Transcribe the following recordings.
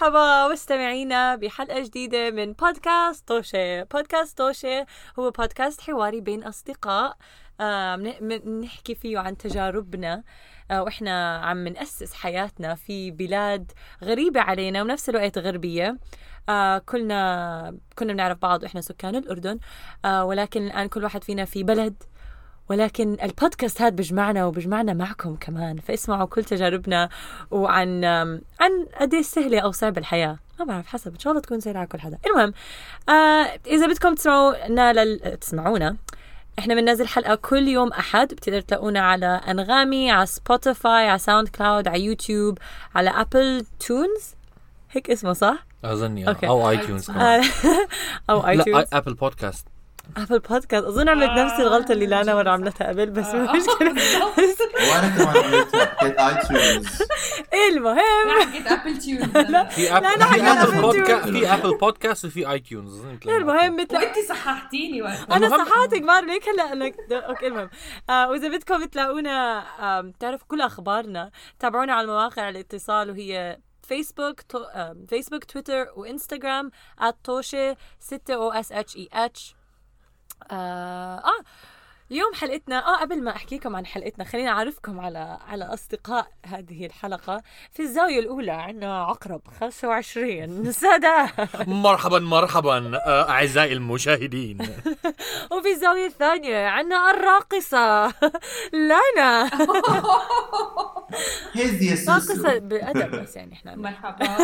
مرحبا مستمعينا بحلقة جديدة من بودكاست توشي بودكاست توشي هو بودكاست حواري بين أصدقاء آه، بنحكي فيه عن تجاربنا آه، وإحنا عم نأسس حياتنا في بلاد غريبة علينا ونفس الوقت غربية. آه كلنا كنا بنعرف بعض وإحنا سكان الأردن آه ولكن الآن كل واحد فينا في بلد ولكن البودكاست هذا بجمعنا وبجمعنا معكم كمان. فاسمعوا كل تجاربنا وعن عن قد إيش سهلة أو صعبة الحياة. ما بعرف حسب. إن شاء الله تكون سهلة على كل حدا. المهم آه إذا بدكم تسمعونا لل... تسمعونا إحنا بننزل حلقة كل يوم أحد. بتقدر تلاقونا على أنغامي على Spotify على SoundCloud على يوتيوب على Apple Tunes هيك اسمه صح؟ أظن أو iTunes أو iTunes Apple Podcast Apple Podcast أظن عملت نفس الغلطة اللي لانا مره عملتها قبل بس مو مشكله وأنا كمان عملتها. حكيت iTunes المهم حكيت Apple Tunes في Apple في Apple Podcast في Apple Podcast وفي iTunes المهم مثل وانت صححتيني أنا صححتك ما ليك هلا انك okay المهم. آه، وإذا بدكم تلاقونا تعرفوا كل أخبارنا تابعونا على مواقع الاتصال وهي فيسبوك تو... Facebook Twitter و Instagram @توشي 6 أو اس اتش اي اتش آه, آه اليوم حلقتنا آه قبل ما احكيكم عن حلقتنا خليني أعرفكم على على أصدقاء هذه الحلقة. في الزاوية الأولى عندنا عقرب 25 سادة. مرحبا مرحبا آه، أعزائي المشاهدين. وفي الزاوية الثانية عندنا الراقصة لانا. هذه راقصة بأدب بس يعني إحنا مرحبا.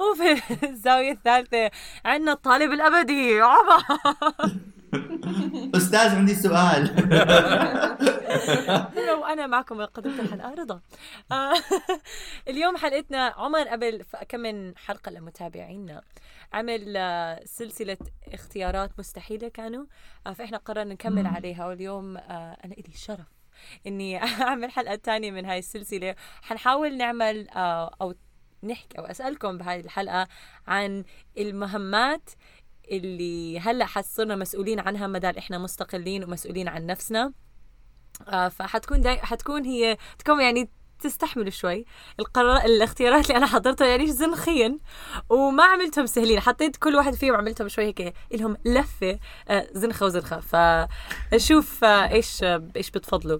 وفي الزاوية الثالثة عندنا الطالب الأبدي عمر. أستاذ عندي سؤال. وأنا معكم قدمت الحلقة رضا. آه، اليوم حلقتنا عمر قبل كم من حلقة لمتابعينا. عمل آه، سلسلة اختيارات مستحيلة كانوا آه، فإحنا قررنا نكمل عليها. واليوم أنا إلي الشرف إني أعمل حلقة ثانية من هاي السلسلة. حنحاول نعمل أو نحكي أو أسألكم بهذه الحلقة عن المهمات اللي هلأ حصرنا مسؤولين عنها ما دام إحنا مستقلين ومسؤولين عن نفسنا. آه فحتكون داي حتكون هي تكون يعني تستحملوا شوي. القرار الاختيارات اللي أنا حضرتها يعني زنخيا وما عملتهم سهلين. حطيت كل واحد فيهم عملتهم شوي هيك لهم لفة آه زنخة وزنخة. فشوف آه إيش آه إيش بتفضلوا.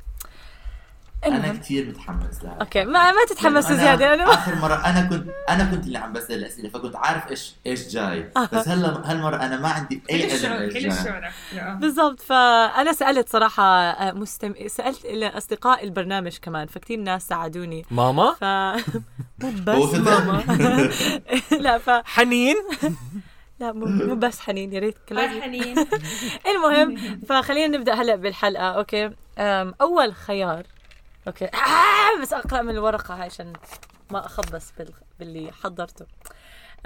أنا كثير متحمس لها. okay ما ما تتحمسوا زيادة أنا آخر مرة أنا كنت أنا كنت اللي عم بسأل الاسئله فكنت عارف إيش إيش جاي. آه. بس هلا هالمرة أنا ما عندي أي علم جاي. بالضبط فانا سألت صراحة آه، مستم... سألت اصدقاء البرنامج كمان فكتير ناس ساعدوني. ماما؟ ف مو بس ماما. لا ف حنين؟ لا مو مو بس حنين يا ريت هاي حنين. المهم فخلينا نبدأ هلأ بالحلقة okay؟ أول خيار okay. آه بس أقرأ من الورقة هاي عشان ما أخبص بال... باللي حضرته.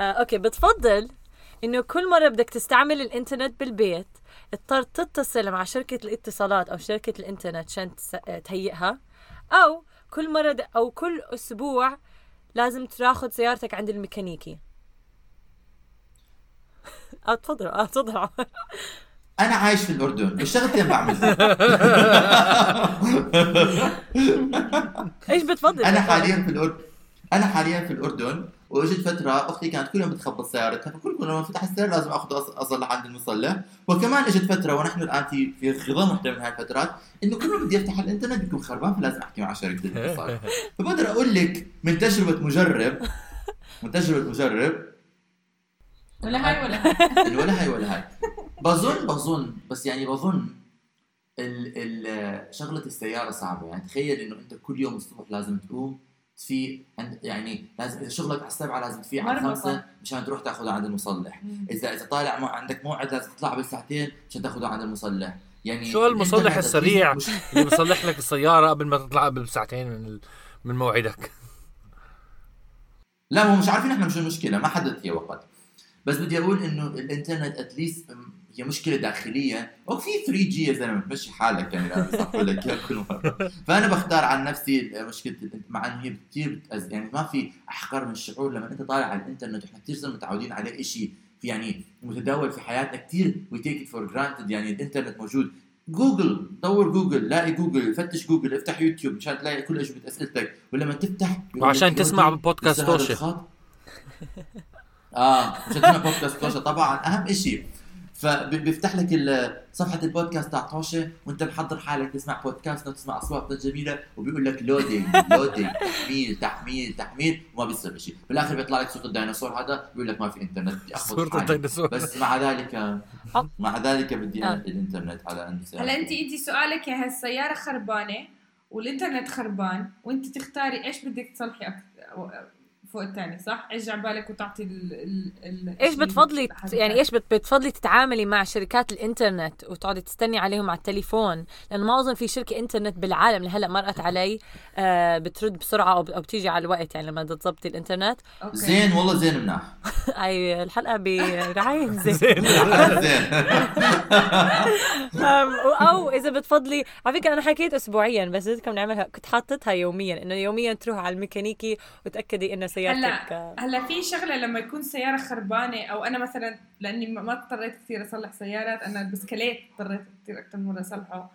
آه okay. بتفضل إنه كل مرة بدك تستعمل الإنترنت بالبيت اضطر تتصل مع شركة الاتصالات أو شركة الإنترنت عشان آه، تهيئها. أو كل مرة. أو كل أسبوع لازم تاخذ سيارتك عند الميكانيكي. آه تفضل. آه أنا عايش في الأردن. الشغلتين بعملها إيش بتفضل؟ أنا حاليا في الأردن. أنا حاليا في الأردن وإجت فترة أختي كانت كل يوم بتخبط سيارتها فكل يوم لما فتح السياره لازم آخذ اصلح عند المصلح وكمان إجت فترة ونحن الآن في في خضم واحدة من هاي الفترات إنه كل ما بدي أفتح الإنترنت بيكون خربان فلازم أحكي مع شركه الاتصال فبقدر أقول لك من تجربة مجرب من تجربة مجرب ولا هاي ولا هاي. ولا هاي ولا هاي. بظن بظن بس يعني بظن ال ال شغلة السيارة صعبة. يعني تخيل إنه أنت كل يوم الصبح لازم تقوم تفيق يعني لازم إذا شغلك على السبعة لازم تفيق على الخمسه مشان تروح تاخذها عند المصلح. إذا إذا طالع عندك موعد لازم تطلع قبل ساعتين مشان تاخذها عند المصلح. يعني شو المصلح السريع؟ اللي بيصلح لك السيارة قبل ما تطلع قبل ساعتين من من موعدك. لا هو مش عارفين إحنا مش المشكلة ما حدد هي وقت. بس بدي أقول إنه الإنترنت at least هي مشكلة داخلية. وفي 3G يا زلمة تمشي حالك يعني بصحوا لك اياها كل مرة. فأنا بختار عن نفسي مشكلة مع إنه هي كثير بتأز يعني ما في أحقر من الشعور لما أنت طالع على الإنترنت وإحنا كثير متعودين عليه شيء يعني متداول في حياتنا كثير we take for granted يعني الإنترنت موجود. جوجل دور جوجل لاقي جوجل فتش جوجل افتح يوتيوب مشان تلاقي كل اجوبه أسئلتك. ولما تفتح وعشان تسمع بودكاست توشي آه مشاهدينا بودكاست توشه طبعا أهم شيء فبيفتح لك ال- صفحة البودكاست تاع توشه وانت محضر حالك تسمع بودكاست وتسمع أصواتنا الجميلة وبيقول لك loading loading تحميل تحميل تحميل وما بيصير شيء بالآخر بيطلع لك صورة الديناصور هذا بيقول لك ما في إنترنت بدي حالي. الديناصور بس مع ذلك مع ذلك بدي آه. أنا الإنترنت على عندي سيارة. هلا أنت انت سؤالك يا هالسيارة خربانة والإنترنت خربان وأنت تختاري إيش بدك تصلحي أكثر فوق الثاني صح؟ إيش على بالك وتعطي ال ال ال إيش بتفضلي يعني إيش بت- بتفضلي تتعاملي مع شركات الإنترنت وتقعدي تستني عليهم على التليفون؟ لأنه ما اظن في شركة إنترنت بالعالم لهلأ مرقت علي آه بترد بسرعة أو بتيجي على الوقت يعني لما تظبطي الإنترنت. أوكي. زين والله زين مناح. أي الحلقة برعايه زين. زين. أو إذا بتفضلي على فكرة أنا حكيت اسبوعيا بس بدكم نعملها كنت حاطتها يوميا إنه يوميا تروح على الميكانيكي وتأكدي إنه سيارتك هلا هلا في شغلة لما يكون سيارة خربانة أو أنا مثلا لأني ما- اضطريت كثير أصلح سيارات أنا البسكليت اضطريت كثير أكثر مرة أصلحه.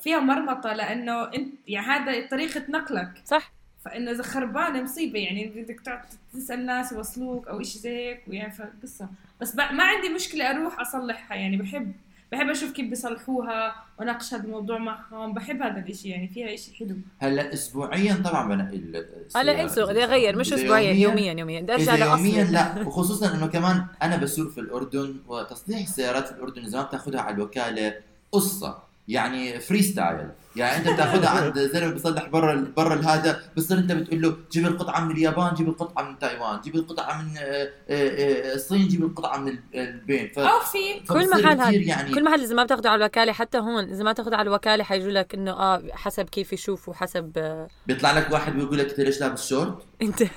فيها مرمطه لأنه أنت يعني هذا طريقة نقلك. صح. فإنه إذا خربانة مصيبة يعني بدك تقعد تسأل ناس يوصلوك أو شيء زي هيك ويعني فقصه بس ما عندي مشكلة أروح أصلحها يعني بحب. بحب أشوف كيف بيصلحوها واناقش هذا الموضوع معهم. بحب هذا الإشي يعني فيها إشي حلو. هلأ اسبوعيا طبعا بنقي ال- هلأ. انسوا بدي اغير مش اسبوعيا يوميا. يوميا بدي ارجع يوميا لا وخصوصا إنه كمان أنا بسوق في الأردن وتصليح السيارات في الأردن إذا ما بتاخذها على الوكالة قصة يعني freestyle يعني انت بتاخذها عند زلمة بيصلح برا برا هذا بتصير انت بتقول له جيب القطعة من اليابان جيب القطعة من تايوان جيب القطعة من آه، آه، آه، الصين جيب القطعة من ال- البين. ف... أو في كل محل هاد يعني كل محل إذا ما بتاخده على الوكالة حتى هون إذا ما تاخده على الوكالة حيجوا لك إنه آه حسب كيف يشوفوا حسب آه بيطلع لك واحد بيقول لك إنت ليش لابس شورت؟ إنت.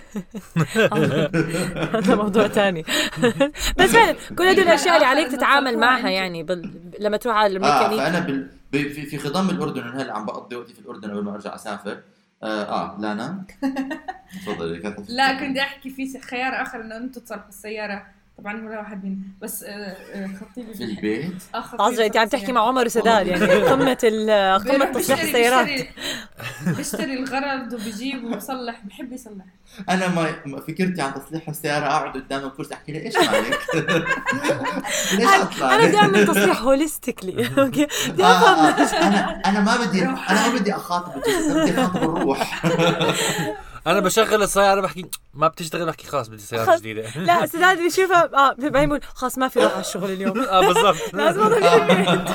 هذا موضوع تاني. بس فعلا كل هدول الأشياء اللي عليك تتعامل معها. يعني بال... لما تروح على الميكانيك فأنا بال... ب- في في خضم الأردن أنا هلا عم بقضي وقتي في الأردن قبل ما أرجع أسافر. آه, آه لانا تفضلي لا كنت أحكي في خيار آخر إنه أنتم تصلحوا السيارة. طبعا ولا واحد من بس آه، آه، خطيبي في البيت؟ آه خطيبي انت عم تحكي مع عمر وسداد يعني قمة ال... قمة تصليح السيارات. بيشتري- بيشتري الغرض وبيجيب وبيصلح بحب يصلح. أنا ما فكرتي عن تصليح السيارة أقعد قدام الكرسي أحكي له إيش مالك؟ ليش أطلع؟ أنا بدي أعمل تصليح holistically okay؟ بدي آه، أفهم. أنا أنا ما بدي أنا ما بدي اخاطب الجسد بدي اخاطب الروح. أنا بشغل السياره بحكي ما بتشتغل بحكي خلاص بدي سياره. جديدة لا سداد بيشوفها آه بعدين بقول خلاص ما في روح على الشغل اليوم آه بالضبط لازم اضل في البيت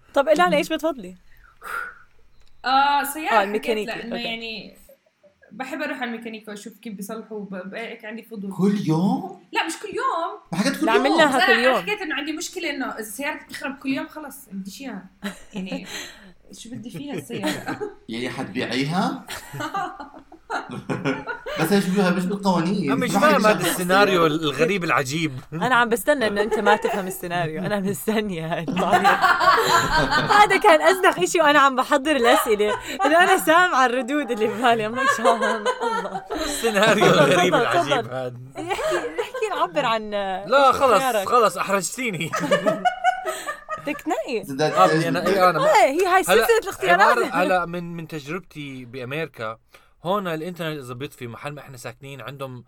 طب الانا إيش بتفضلي؟ آه سياره آه، آه الميكانيكي، لأنه okay. يعني بحب أروح على الميكانيكا وأشوف كيف بيصلحوا ب- هيك عندي فضول كل يوم؟ لا مش كل يوم ما حكيت كل يوم عملناها. كل أنا يوم. حكيت انه عندي مشكلة إنه إذا سيارتي بتخرب كل يوم خلص بديش اياها يعني شو بدي فيها السيارة؟ يعني حتبيعيها؟ بس إيش بها مش بالقوانين. أنا مش ما فاهم هذا السيناريو الغريب العجيب؟ أنا عم بستنى إنه أنت ما تفهم السيناريو. أنا مستنية. هذا كان ازنخ إشي وأنا عم بحضر الأسئلة. انه أنا سامعة الردود اللي ببالي I'm like الله. السيناريو الغريب العجيب. هذا. احكي احكي نعبر عن لا خلص. خلص أحرجتيني. بدك تنقي آه، أنا بدك؟ اي أنا هي هاي سلسلة الاختيارات هلا من من تجربتي بأمريكا هون الإنترنت اذا بيطفي محل ما إحنا ساكنين عندهم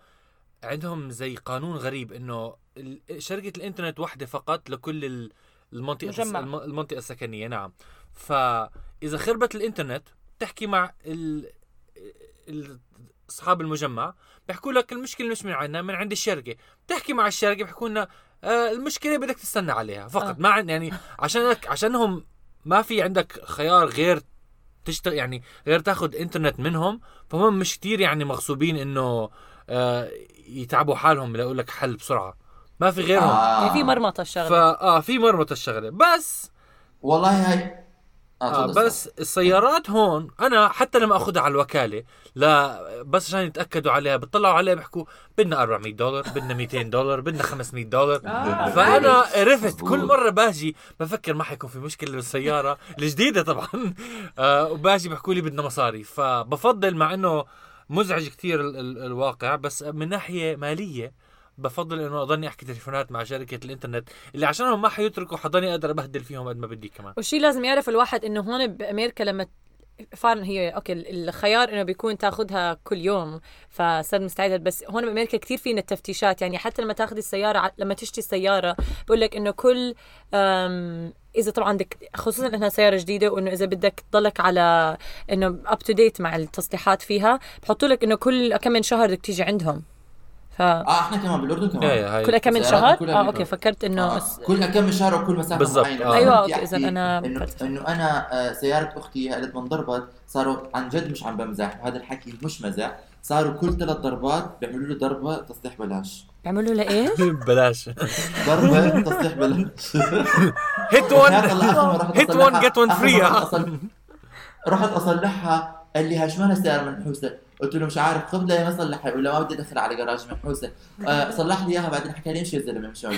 عندهم زي قانون غريب إنه شركة الإنترنت واحدة فقط لكل ال- المنطقة مجمع. الم- المنطقة السكنية نعم فاذا خربت الإنترنت تحكي مع ال أصحاب المجمع بيحكوا لك المشكلة مش من عندنا من عند الشركة بتحكي مع الشركة بيحكوا لنا المشكلة بدك تستنى عليها. فقط. آه. ما عن يعني عشانك عشانهم ما في عندك خيار غير تشتغل يعني غير تاخذ انترنت منهم. فهم مش كتير يعني مغصوبين إنه آه يتعبوا حالهم ليقول لك حل بسرعة. ما في غيرهم. آه. يعني في مرمطة الشغلة. فا آه في مرمط الشغلة. بس والله هاي آه تفضل. بس السيارات هون أنا حتى لما أخذها على الوكالة لا بس عشان يتأكدوا عليها بيطلعوا عليها بيحكوا بدنا 400 دولار بدنا 200 دولار بدنا 500 دولار. آه، فأنا عرفت. كل مرة باجي بفكر ما حيكون في مشكلة بالسيارة الجديدة طبعا. آه وباجي بيحكوا لي بدنا مصاري. فبفضل مع إنه مزعج كثير ال- ال- الواقع بس من ناحية مالية بفضل إنه أضلني أحكي تليفونات مع شركة الإنترنت اللي عشانهم ما حيتركوا حضاني أقدر أبهدل فيهم قد ما بدي كمان. والشيء لازم يعرف الواحد إنه هون بامريكا لما فعلا هي okay الخيار إنه بيكون تاخذها كل يوم فصار مستعد بس هون بامريكا كثير فينا التفتيشات يعني حتى لما تاخذي السيارة لما تشتري السيارة بقول لك إنه كل إذا طبعا بدك خصوصا إنها سيارة جديدة وإنه إذا بدك تضلك على إنه up to date مع التصليحات فيها بحطوا لك إنه كل كم من شهر بدك تيجي عندهم. ف آه إحنا كمان بالأردن كمان. يا يا هاي كل كم من شهر؟ كلها آه. okay فكرت إنه آه. بس كل كم من شهر وكل مسافة بالضبط. معينة. آه. okay، إذا أحكي أنا إنه. إنه أنا آه، سيارة أختي قالت ما انضربت صاروا عن جد مش عم بمزح وهذا الحكي مش مزح صاروا كل ثلاث ضربات بيعملوا له ضربة تصليح بلاش. بيعملوا له إيش؟ بلاش. ضربة تصليح بلاش. هيت رحت هيت أصلحها- وان جيت آخر فري رحت أصلحها. قال لي هاش مالها سياره منحوسة؟ قلت له مش عارف خذ لي ما صلحها ولا ما بدي أدخل على جراج منحوسه آه صلح لي إياها بعدين حكى لي امشي يا زلمة مش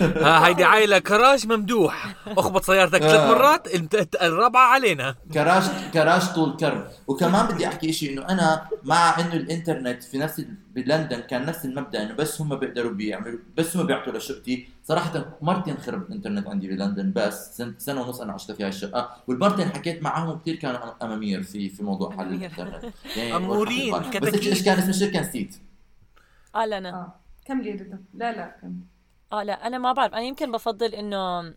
ها هيدي عائلة كراج ممدوح. أخبط سيارتك ثلاث آه. مرات انت الرابعة علينا. كراج كراج طول كرب وكمان بدي أحكي شيء إنه أنا مع إنه الإنترنت في نفس بلندن كان نفس المبدأ إنه بس هم بيقدروا بيعملوا بس هم بيعطوا لشقتي. صراحة مرتين خرب الانترنت عندي بلندن بس سنه, سنة ونص أنا عشت في هاي الشقة. والمرتين حكيت معهم كثير كانوا أمامير في في موضوع حل. الانترنت. يعني أمورين، بس. إيش كان اسم الشركة نسيت آه لا أنا آه كملي رضا لا لا كملي آه لا أنا ما بعرف. أنا يمكن بفضل إنه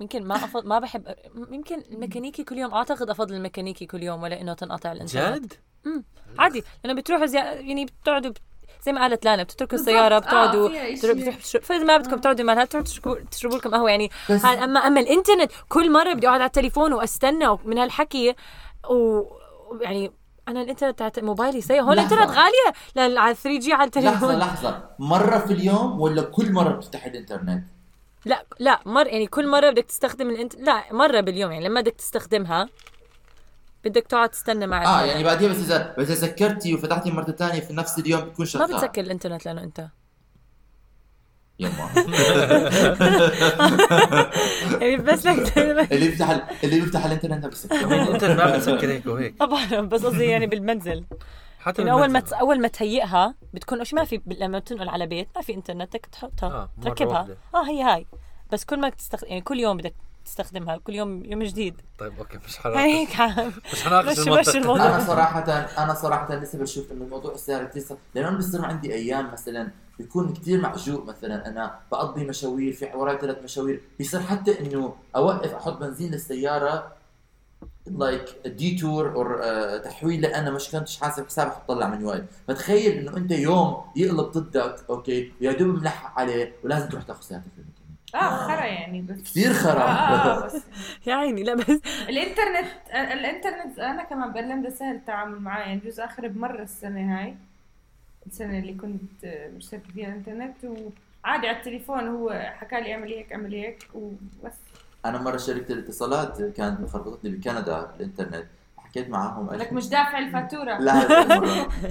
يمكن ما أفضل ما بحب يمكن الميكانيكي كل يوم. أعتقد أفضل الميكانيكي كل يوم ولا إنه تنقطع الإنترنت. جد؟ عادي. لأنه بتروحوا زي يعني بتقعدوا بت- زي ما قالت لانا بتتركوا. السيارة آه، بتقعدوا تشربوا فإذا ما بدكم تقعدوا مالها بتروحوا تشربوا لكم قهوة. يعني اما اما الإنترنت كل مرة بدي أقعد على التليفون وأستنى من هالحكي و يعني أنا الإنترنت تاعت موبايلي سيء. هون. الإنترنت غالية لل- على 3 جي على لحظة التليفون لحظة. مرة في اليوم ولا كل مرة بتفتح الإنترنت؟ لا لا مر يعني كل مرة بدك تستخدم الانت لا مرة باليوم. يعني لما بدك تستخدمها بدك تقعد تستنى مع آه يعني بعدين بس اذا بس إذا سكرتي وفتحتي مرة ثانية في نفس اليوم بتكون ما شغال بتسكر الإنترنت لأنه أنت. يما. يعني بس لك اللي بيفتح ال- اللي بيفتح الإنترنت ما بيسكر انت ما بتسكر هيك وهيك. طبعا بس قصدي يعني بالمنزل. حتى يعني أول ما بالمنزل. أول ما تهيئها بتكون شو ما في لما تنقل على بيت ما في إنترنت بدك تحطها آه، تركبها. واحدة. آه هي هاي. بس كل ما تستخدم يعني كل يوم بدك تستخدمها كل يوم يوم جديد. طيب okay مش حناقش هيك مش حناقش مشي- مشي الموضوع. أنا صراحة أنا صراحة لسه بشوف إنه موضوع السياره كثير صعب لأنه أنا بصير عندي أيام مثلا بيكون كثير معجوق مثلا أنا بقضي مشاوير في وراي ثلاث مشاوير. بيصير حتى إنه أوقف أحط بنزين للسيارة like detour or تحويله أنا مش كنتش حاسب حسابي حطلع من وقت. فتخيل إنه أنت يوم يقلب ضدك okay ويا دوب ملحق عليه ولازم تروح تاخذ سيارتك. آه خرا يعني بس كثير آه, خرا. آه بس يا عيني لا بس الإنترنت الإنترنت أنا كمان بلمده سهل التعامل معاه يعني بجوز اخرب مره السنة هاي السنة اللي كنت مشتركه فيها الإنترنت وعادي على التليفون هو حكى لي أعمل هيك أعمل هيك وبس. أنا مرة شركه الاتصالات كانت خربطتني بكندا الانترنت حكيت معاهم لك مش دافع الفاتورة. لا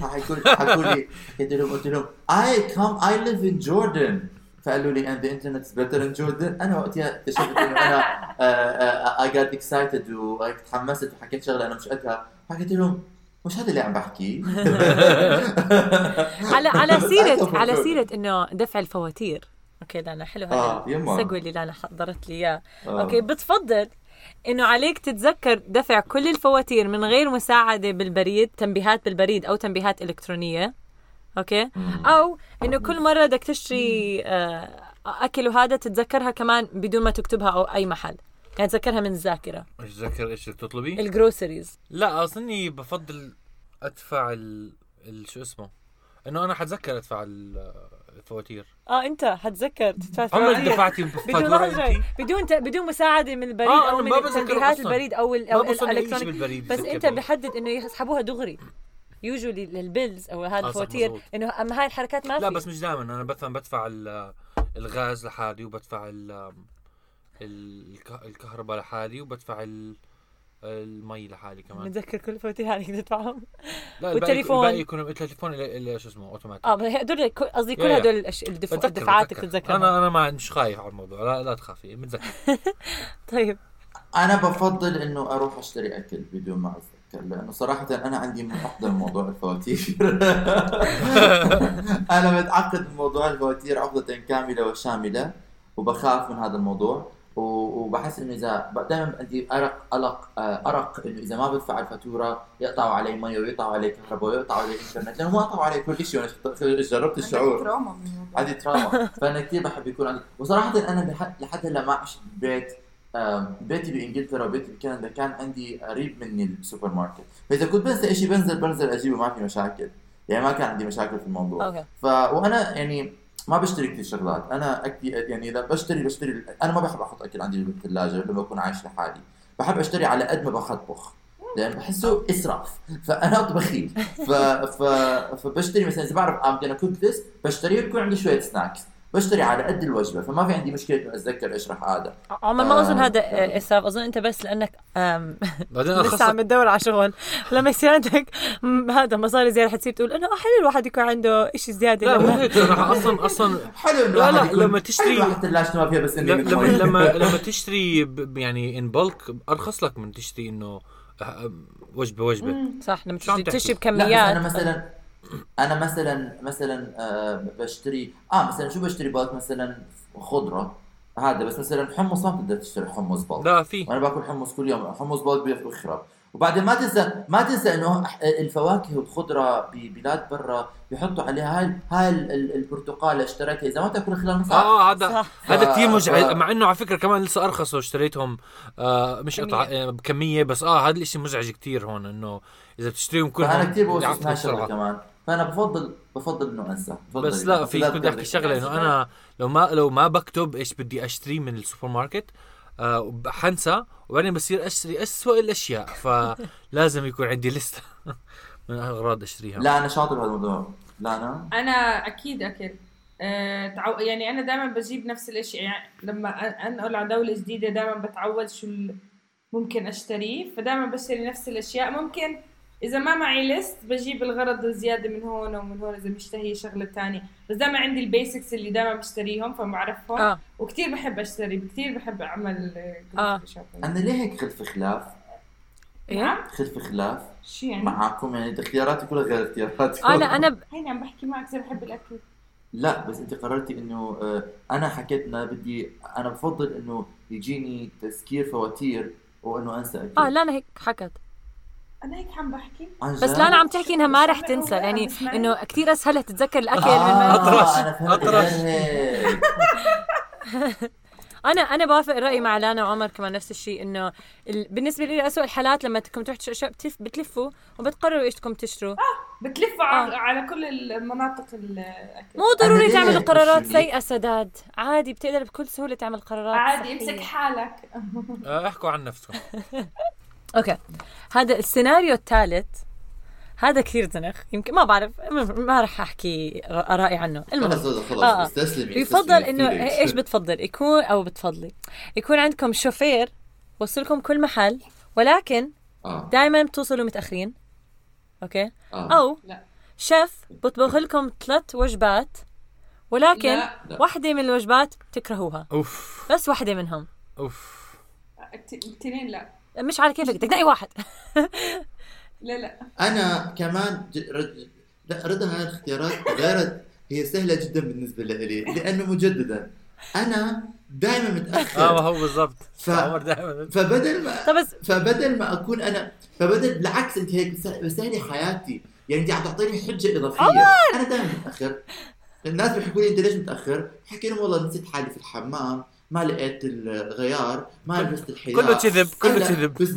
حكوا لي حكوا لي حكيت لهم قلت لهم I come I live in Jordan. فقالوا لي and the internet is better in Jordan. أنا وقتها اكتشفت إنه أنا آه، آه، I got excited وتحمست وحكيت شغلة أنا مش قدها حكيت لهم مش هذا اللي عم بحكيه على على أكبر على. سيرة إنه دفع الفواتير. okay لانا حلو هذا. السؤال اللي لانا حضرت لي إياه. آه. okay بتفضل إنه عليك تتذكر دفع كل الفواتير من غير مساعدة بالبريد تنبيهات بالبريد أو تنبيهات إلكترونية؟ okay. أو إنه كل مرة بدك تشتري آه، أكل وهذا تتذكرها كمان بدون ما تكتبها أو أي محل يعني تذكرها من الذاكرة مش ذكر إيش تطلبي؟ ال groceries لا اظني بفضل أدفع ال... ال... شو اسمه إنه أنا حتذكر أدفع ال- الفواتير آه أنت حتذكر تدفع عمرك. دفعتي بدون؟ بدون ت... بدون مساعدة من البريد آه، أو من تنبيهات. البريد أو ال... شيء ال electronic بس أنت. بحدد إنه يسحبوها دغري usually لل bills أو هذا آه، الفواتير. إنه أما هاي الحركات ما لا في. بس مش دائما أنا مثلا بدفع ال- الغاز لحالي وبدفع ال... الك- الكهرباء لحالي وبدفع ال... المي لحالي كمان متذكر كل الفواتير هذه تدفعهم لا والتليفون. الباقي يكون التليفون شو اسمه أوتوماتيك آه هدول قصدي كل. هدول الدفعات بتذكر. بتتذكرها أنا أنا ما مش خايف على الموضوع لا لا تخافي متذكر طيب أنا بفضل إنه أروح أشتري أكل بدون ما لأنه صراحة أنا عندي محضر موضوع الفواتير. أنا متعقد من موضوع الفواتير عقدة كاملة وشاملة وبخاف من هذا الموضوع وبحس إنه إذا دائما عندي ارق قلق آه، أرق إنه إذا ما بدفع الفاتورة يقطعوا علي مي ويقطعوا علي كهرباء ويقطعوا علي إنترنت لأنه ما قطعوا علي كل شيء. وأنا جربت الشعور. من. هذه تراما فأنا كثير بحب يكون عندي وصراحة أنا لحد هلأ ما عشت ببيت بيتي بإنجلترا وبيتي بكندا كان عندي قريب مني السوبر ماركت فإذا كنت بنسى شيء بنزل بنزل أجيبه ما في مشاكل. يعني ما كان عندي مشاكل في الموضوع. okay. ف وأنا يعني ما بشتري كثير شغلات. أنا actually يعني إذا بشتري بشتري أنا ما بحب أحط أكل عندي بالثلاجة لما بكون عايش لحالي. بحب أشتري على قد ما بطبخ لأن بحسه إسراف. فأنا بخيل. ف... ف... فبشتري مثلا إذا بعرف I'm gonna cook this بشتري بيكون عندي شوية snacks بشتري على قد الوجبة فما في عندي مشكلة إنه أتذكر أشرح هذا. عمر ما أظن آه. هذا آه، إسراف. أظن أنت بس لأنك بعدين لسه عم تدور على شغل. لما يصير عندك هذا مصاري زيادة حتصير تقول إنه حلو الواحد يكون عنده شيء زيادة. لا مو لما أصلا أصلا حلو لا، لا، لما تشتري- ما فيها بس لما لما لما تشتري يعني ان بلك أرخص لك من تشتري إنه آه، وجبة وجبة. صح لما تشتري بس أنا بكميات. مثلا أنا مثلا مثلا آه بشتري آه مثلا شو بشتري بالك مثلا خضرة. هذا بس مثلا حمص ما بتقدر تشتري حمص بالك لا في. وأنا باكل حمص كل يوم. حمص بالك بيخرب. وبعدين ما تنسى ما تنسى إنه الفواكه والخضرة ببلاد برا بيحطوا عليها هاي هاي ال- ال- البرتقاله اشتريتها إذا ما تأكل خلال نص آه هذا. هذا ف- كثير مزعج ف- مع إنه على فكرة كمان لسه ارخص واشتريتهم آه مش قطعه كمية. آه، بكمية بس آه هذا الإشي مزعج كثير هون إنه إذا بتشتريهم كلهم فأنا كثير بوصف بيعفنوا هاي الشغله بسرعة. كمان فأنا بفضل بفضل إنه أنسى بفضل بس لا. في كنت أحكي شغلة إنه أنا لو ما لو ما بكتب إيش بدي اشتري من السوبر ماركت آه حنسى وبعدين بصير أشتري اسوء الأشياء فلازم يكون عندي لسته من الاغراض أشتريها. لا أنا شاطر بهذا الموضوع. لا أنا؟ أنا أكيد اكل أه تعو... يعني أنا دائما بجيب نفس الاشي يعني لما انقل على دولة جديدة دائما بتعود شو ممكن أشتريه فدائما بشتري نفس الأشياء. ممكن إذا ما معي ليست بجيب الغرض الزيادة من هون ومن هون إذا مشتهي شغلة تانية. بس دائما عندي البيسكس اللي دائما بشتريهم فبعرفهم آه. وكثير بحب أشتري كثير بحب أعمل آه. shopping. أنا ليه هيك خلف خلاف؟ إيه؟ نعم. خلف خلاف. شو يعني؟ معاكم يعني اختياراتي كلها غير اختياراتكم أنا أنا ب- هيني عم بحكي معك زي بحب الأكل. لا بس أنت قررتي إنه آه، أنا حكيت انه بدي أنا بفضل إنه يجيني تذكير فواتير وإنه أنسى أكل. آه لا أنا هيك حكت. أنا هيك عم بحكي عن بس جد؟ لا أنا عم تحكي إنها ما رح تنسى يعني. إنه كثير أسهل تتذكر الأكل من آه أطرش. غير هيك. أنا أنا بوافق الراي مع لانا وعمر كمان نفس الشيء إنه ال... بالنسبة لي اسوء الحالات لما تكون تروح تشتري أشياء بتلف... بتلفوا وبتقرروا إيش بدكم تشتروا بتلفوا على, على كل المناطق الاكل مو ضروري تعملوا قرارات؟ سيئة سداد عادي بتقدر بكل سهولة تعمل قرارات عادي. امسك حالك آه احكوا عن نفسكم أوكي. هذا السيناريو الثالث. هذا كثير زنخ. يمكن ما بعرف ما- راح أحكي ارائي عنه. المهم. خلص خلص آه. استسلمي يفضل استسلمي إنه. إيش بتفضل؟ يكون أو بتفضلي. يكون عندكم شوفير وصلكم كل محل ولكن آه. دائما بتوصلوا متأخرين. أوكي؟ آه. أو لا. شيف بطبخ لكم ثلاث وجبات ولكن لا. لا. واحدة من الوجبات بتكرهوها. أوف. بس واحدة منهم. أوف. الاثنين لا. مش على كيفك بدك تنقي واحد. لا لا. أنا كمان رد... لا رضا هاي الاختيارات غير هي سهلة جدا بالنسبة لي لأنه مجددا. أنا دائما متأخر. آه هو بالضبط. ف- فبدل ما طب فبدل ما أكون أنا فبدل بالعكس أنت هيك بس- بسهلي حياتي. يعني انت عم تعطيني حجة إضافية. أنا دائما متأخر. الناس بيحكوا لي أنت ليش متأخر؟ بحكي لهم والله نسيت حالي في الحمام. ما لقيت الغيار ما لبست الحذاء. كله كذب كله كذب. بس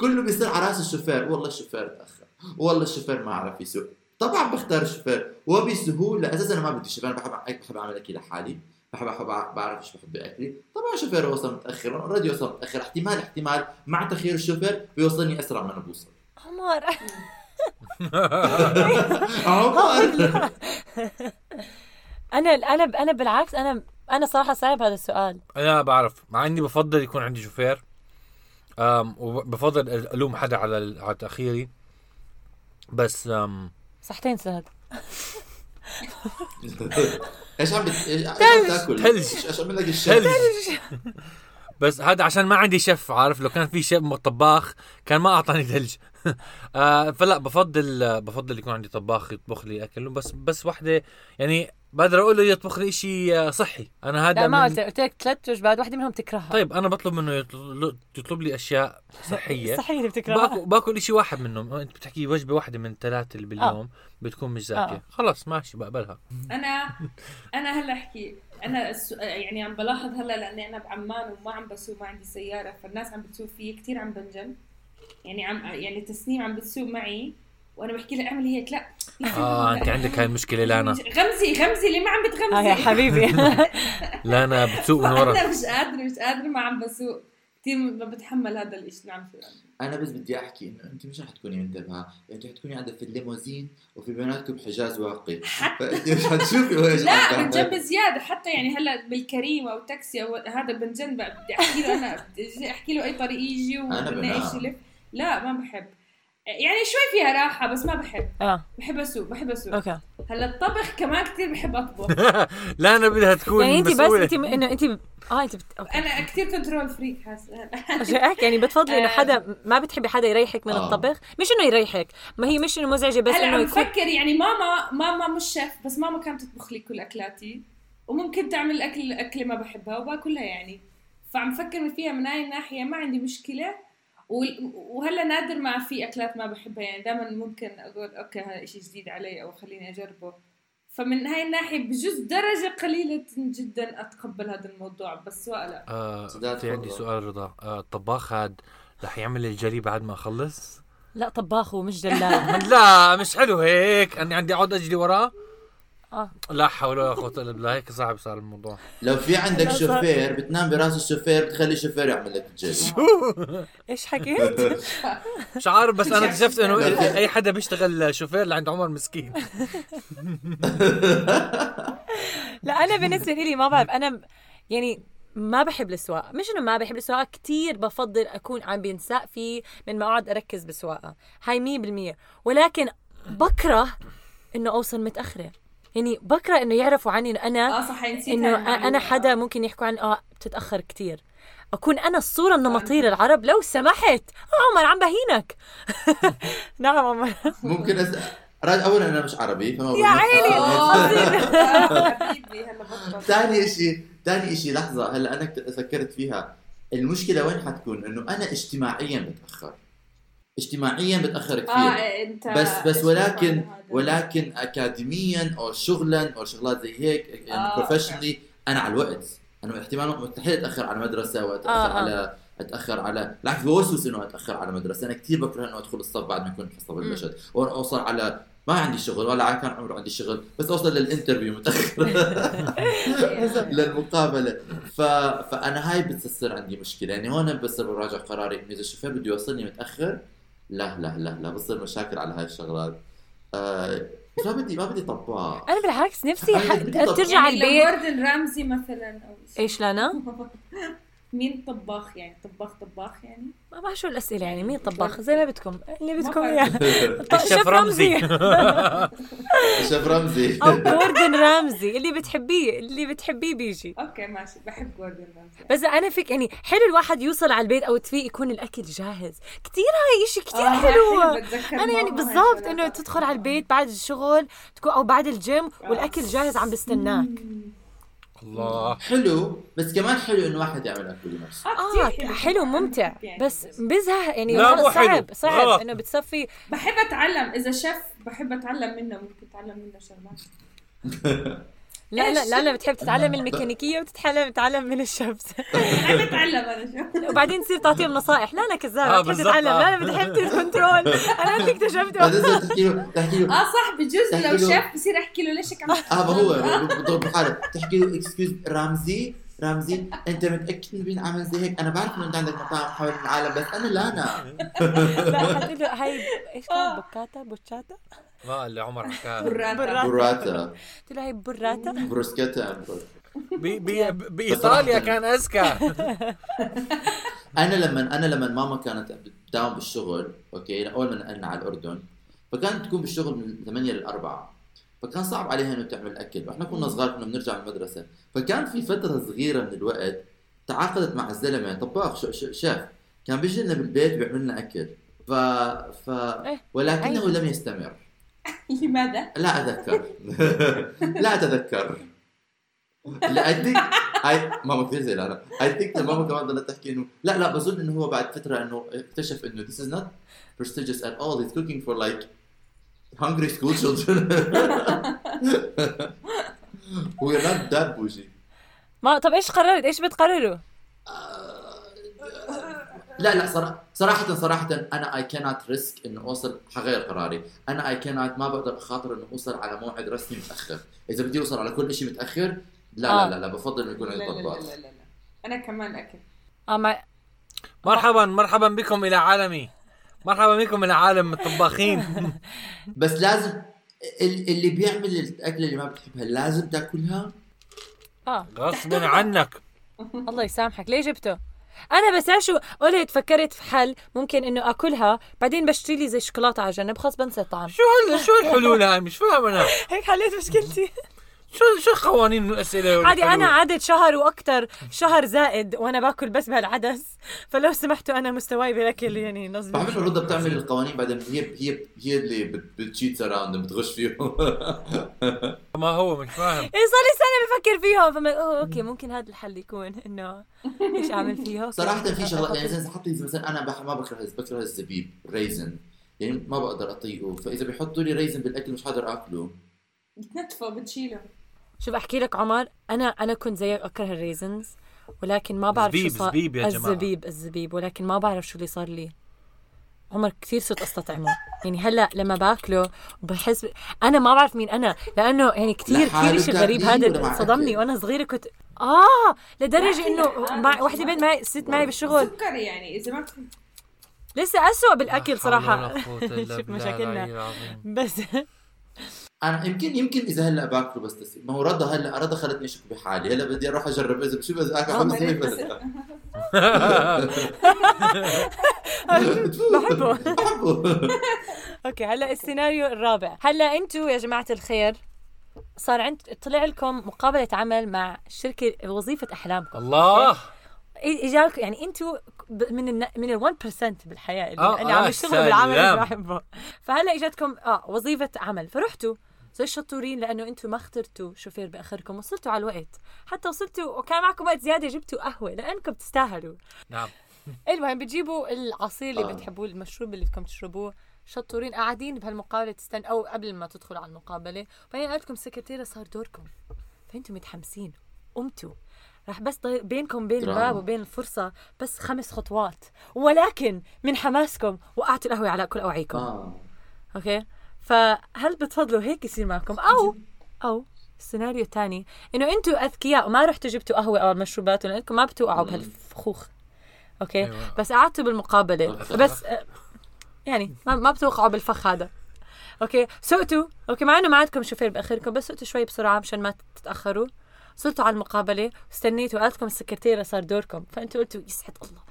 كله بيصير على رأس الشوفير. والله الشوفير تأخر. والله الشوفير ما عرف يسوق. طبعا بختار الشوفير. وبسهولة. أساسا أنا ما بدي شوفير. أنا بحب هيك بحب أعمل أكل لحالي. بحب احب بعرف إيش بحب باكلي طبعا شوفير وصل متاخر أوريدي وصل متاخر احتمال احتمال مع تأخير الشوفير بيوصلني أسرع ما أنا بوصل عمر عمر أنا أنا أنا بالعكس أنا أنا صراحة صعب هذا السؤال. أنا بعرف مع إني بفضل يكون عندي شوفير أم وبفضل ألوم حدا على على تأخيري. بس أم صحتين سهد إيش عم بت... إيش عم تاكل؟ ثلج. إيش إيش عم لك الشيف؟ بس هذا عشان ما عندي شيف عارف؟ لو كان في شيف طباخ كان ما أعطاني ثلج آه فلا بفضل بفضل يكون عندي طباخ يطبخ لي أكل. بس بس وحدة يعني بقدر أقول له يطبخ لي شيء صحي. أنا هذا لا ما قلت قلت لك ثلاث وجبات واحدة منهم تكرهها. طيب أنا بطلب منه يطل- يطلب لي أشياء صحية. صحيح اللي بتكرهها. باكل باكل شيء واحد منهم. أنت بتحكي وجبة واحدة من ثلاثة اللي باليوم بتكون مش زاكية. آه. خلص ماشي بقبلها. أنا أنا هلا أحكي. أنا الس- يعني عم بلاحظ هلا لأني أنا بعمان وما عم بسوق ما عندي سيارة فالناس عم بتسوق فيي كثير عم بنجم يعني عم يعني تسنيم عم بتسوق معي. وأنا بحكي لها اعملي هيك. لا آه أنت عندك هاي المشكلة لانا. غمزي غمزي اللي ما عم بتغمزي؟ آه يا حبيبي. لانا بتسوق من ورا. أنا مش قادرة مش قادرة ما عم بسوق. كثير ما بتحمل هذا الشيء اللي عم. أنا بس بدي أحكي إنه أنت مش رح تكوني منتبهه انت رح تكوني قاعدة في الليموزين وفي بيناتكم حجاز واقي. فأنت مش حتشوفي وين لا بنجن بزياده حتى يعني هلا بالكريم أو تاكسي أو هذا بنجن بقى بدي أحكي له أنا. بدي أحكي له أي طريق يجي بنام. يلف. لا ما بحب. يعني شوي فيها راحة بس ما بحب. آه. بحب أسوق بحب أسوق. okay. هلا الطبخ كمان كثير بحب أطبخ. لانا بدها تكون يعني انت بس. انت إنه انت آه انت بت... okay. أنا كثير control freak حاسة. يعني بتفضلي إنه آه. حدا ما بتحبي حدا يريحك من آه. الطبخ؟ مش إنه يريحك ما هي مش إنه مزعجة بس هلا إنه عم يكون بفكر يعني ماما ماما مش شيف بس ماما كانت تطبخ لي كل أكلاتي. وممكن تعمل أكل أكلة ما بحبها وباكلها يعني. فعم فكر فيها من هاي الناحية ما عندي مشكلة. وهلا نادر ما في أكلات ما بحبها يعني دائما ممكن أقول okay هذا شيء جديد علي أو خليني أجربه. فمن هاي الناحية بجوز درجة قليلة جدا أتقبل هذا الموضوع بس سواقة لا. آه في عندي. سؤال رضا. آه الطباخ هاد رح يعمل الجلي بعد ما أخلص؟ لا طباخ ومش جلاي. لا مش حلو هيك. اني عندي اقعد أجلي وراه. آه. لا حول ولا قوة إلا بالله هيك صعب صار الموضوع. لو في عندك شوفير بتنام براس الشوفير بتخلي الشوفير يعمل لك الجلي. إيش حكيت؟ مش عارف بس أنا اكتشفت إنه. اي حدا بيشتغل شوفير لعند عمر مسكين. لا أنا بالنسبة لي ما بعرف أنا يعني ما بحب السواقة. مش إنه ما بحب السواقة كتير بفضل أكون عم بينساق فيه من ما اقعد أركز بالسواقة. هاي 100% ولكن بكره إنه أوصل متأخرة. يعني بكره إنه يعرفوا عني إنه أنا آه صح إنه. أنا حدا ممكن يحكوا عن آه بتتأخر كتير. أكون أنا الصورة النمطيه للعرب لو سمحت. آه عمر عم بهينك. نعم عمر ممكن اسال راد اولا أنا مش عربي فما يا عيني آه، ثاني شيء ثاني شيء لحظة هلا أنا فكرت فيها. المشكلة وين حتكون؟ إنه أنا اجتماعيا بتاخر اجتماعيا بتأخر كثير. آه إنت بس بس ولكن؟ ولكن اكاديميا أو شغلا أو شغلات زي هيك يعني آه، professionally أنا على الوقت. أنا احتمال مستحيل أتأخر على مدرسه وأتأخر آه، آه. على أتأخر على بالعكس بوسوس إنه أتأخر على مدرسه أنا كثير بكره إنه أدخل الصف بعد ما يكون الحصه بلشت أو أوصل على ما عندي شغل ولا كان عمره عندي شغل بس أوصل لل interview متأخر. للمقابلة. ف... فأنا هاي بتصير عندي مشكلة. يعني هون بصير براجع قراري إنه إذا الشوفير بده يوصلني متأخر لا لا لا لا بصير مشاكل على هاي الشغلات آه ما بدي ما بدي طباخ أنا بالعكس نفسي ح- ترجع يعني لو البيت جوردن رامزي مثلا أو. إيش لانا؟ مين طباخ يعني؟ طباخ طباخ يعني؟ ما بعرف شو الأسئلة يعني مين طباخ زي ما بدكم اللي بدكم اياه الشيف شيف رمزي. شيف رمزي. أو جوردن رامزي اللي بتحبيه اللي بتحبيه بيجي. أوكي ماشي. بحب جوردن رامزي بس أنا فيك يعني حلو الواحد يوصل على البيت أو تفيق يكون الأكل جاهز. كثير هاي شيء كثير آه، حلو. أنا يعني بالضبط. إنه تدخل على البيت بعد الشغل تكون أو بعد الجيم والأكل جاهز عم بستناك. الله. حلو بس كمان حلو إنه واحد يعمل أكل لنفسه آه كتير حلو. ممتع. بس بزهق يعني لا، مو حلو. صعب صعب غلط. إنه بتصفي. بحب أتعلم. إذا شيف بحب أتعلم منه ممكن أتعلم منه شغلات. لا لا؟ لا, لا بتحب تتعلم من الميكانيكية وتتعلم تتعلم من الشمس بحب اتعلم أنا شو؟ وبعدين تصير تعطيهم نصائح. لا لا كذاب آه، بتحب تتعلم. آه. لا لا بتحب ت control أنا اللي اكتشفته لازم تحكي له تحكي له آه صح بجوز لو شيف بصير أحكي له ليش هيك عم آه ما هو. بضرب بحاله تحكي له excuse رامزي رامزي أنت متأكد إنه بين عامل زي هيك؟ أنا بعرف إنه أنت عندك مطاعم حول العالم بس أنا لا أنا لا هاي إيش كان؟ بوكاتا بوتشاتا؟ ما اللي عمر حكاه. براتا. براتا. براتا. قلت له هاي براتا بروسكيتا بي- بي- بإيطاليا كان أذكى. أنا لما أنا لما ماما كانت بتداوم بالشغل أوكي؟ أول ما نقلنا على الأردن. فكانت تكون بالشغل من 8 ل 4 فكان صعب عليها إنه تعمل أكل. وإحنا كنا صغار كنا بنرجع من المدرسة. فكان في فترة صغيرة من الوقت تعاقدت مع الزلمة طباخ ش- ش- شيف. كان بيجي لنا بالبيت بيعمل لنا أكل. ف ف إيه، ولكنه. لم يستمر. لماذا؟ لا اذكر لا أتذكر. لا اي ثينك اي ماما كثير زي لا اي ثينك ماما كمان ضلت تحكي انه لا لا بظن إنه هو بعد فترة إنه اكتشف إنه this is not prestigious at all. He's cooking for like hungry school children. We're not that bougie. ما طب إيش قررت؟ إيش بتقرروا؟ لا لا صراحة صراحة صراحة أنا I cannot risk إنه أوصل حغير قراري، أنا I cannot ما بقدر أخاطر إنه أوصل على موعد رسمي متأخر، إذا بدي أوصل على كل شيء متأخر لا آه. لا لا لا بفضل إنه يكون عندي لا لا. لا لا لا. أنا كمان اكل آه مع... مرحبا مرحبا بكم إلى عالمي. مرحبا بكم إلى عالم الطباخين. بس لازم ال- اللي بيعمل الأكلة اللي ما بتحبها لازم تأكلها؟ آه. غصب عنك. الله يسامحك. ليه جبته؟ أنا بس شو قلت فكرت في حل ممكن إنه أكلها بعدين بشتري لي زي شوكولاتة على جنب خلص بنسى الطعم. شو هال شو الحلول هاي؟ مش فاهم أنا. هيك حليت مشكلتي. شو شو قوانين الاسئله عادي أنا؟ عدد شهر وأكثر شهر زائد وأنا باكل بس بهالعدس. فلو سمحتوا أنا مستواي بالاكل يعني نظري. بعرف إنه رضا بتعمل القوانين بعدين؟ هي هي هي اللي بت- بت cheat around بتغش فيهم. ما هو مش فاهم. إيه صار لي سنة بفكر فيهم. فما أوه أوكي ممكن هذا الحل يكون إنه إيش أعمل فيها صراحة في شغلات يعني زي حط لي مثلا أنا بح- ما بكره بكره الزبيب raisin يعني ما بقدر أطيقه. فإذا بيحطوا لي raisin بالأكل مش حقدر آكله. بتنتفه بتشيله. شوف أحكي لك عمر أنا أنا كنت زيك أكره ال raisins ولكن ما بعرف زبيب- شو صار زبيب يا جماعة. الزبيب الزبيب ولكن ما بعرف شو اللي صار لي. عمر كثير صرت أستطعمه. يعني هلأ لما باكله بحس أنا ما بعرف مين أنا لأنه يعني كثير كثير شيء غريب هذا صدمني؟ وأنا صغيرة كنت آه لدرجة إنه مع وحدة بنت معي ست معي بالشغل. سكري يعني إذا ما لسه أسوأ بالأكل صراحة. شوف مشاكلنا. بس أنا يمكن يمكن إذا هلأ باكله بس تسي. ما هو رضا هلا رضا خلتني أشك بحالي. هلأ بدي أروح أجرب. إذا شو بس آكل آه، خمس مريت دقايق بس. بحبه. بحبه. أوكي هلأ السيناريو الرابع. هلأ أنتم يا جماعة الخير صار عند طلع لكم مقابلة عمل مع شركه وظيفة أحلامكم. الله. إي- اجاك يعني أنتم من الن... من ال 1% بالحياة. اللي, آه، اللي آه، عم يشتغلوا بالعمل. اللي بحبه فهلأ اجتكم آه وظيفة عمل. فرحتوا زي الشطورين لأنه أنتم ما اخترتوا شوفير بآخركم وصلتوا على الوقت. حتى وصلتوا وكان معكم وقت زيادة جبتوا قهوة لأنكم تستاهلوا نعم. المهم بتجيبوا العصير اللي آه. بتحبوه المشروب اللي بدكم تشربوه. شطورين قاعدين بهالمقابلة تستنى أو قبل ما تدخلوا على المقابلة. بعدين قالت لكم السكرتيرة صار دوركم. فانتم متحمسين. قمتوا. راح بس بينكم بين دراما. الباب وبين الفرصة بس خمس خطوات. ولكن من حماسكم وقعتوا القهوة على كل أوعيكم. آه. أوكي؟ فهل بتفضلوا هيك يصير معكم؟ أو أو السيناريو الثاني إنه أنتم أذكياء وما رحتوا جبتوا قهوة أو مشروبات لانكم ما بتوقعوا بهالفخوخ. أوكي؟ أيوة. بس قعدتوا بالمقابلة. بس آه، يعني ما, ما بتوقعوا بالفخ هذا. أوكي؟ سقتوا. أوكي مع إنه ما عندكم شوفير بأخركم بس سقتوا شوي بسرعة مشان ما تتأخروا. وصلتوا على المقابلة واستنيتوا قالت لكم السكرتيرة صار دوركم. فأنتوا قلتوا يسعد الله.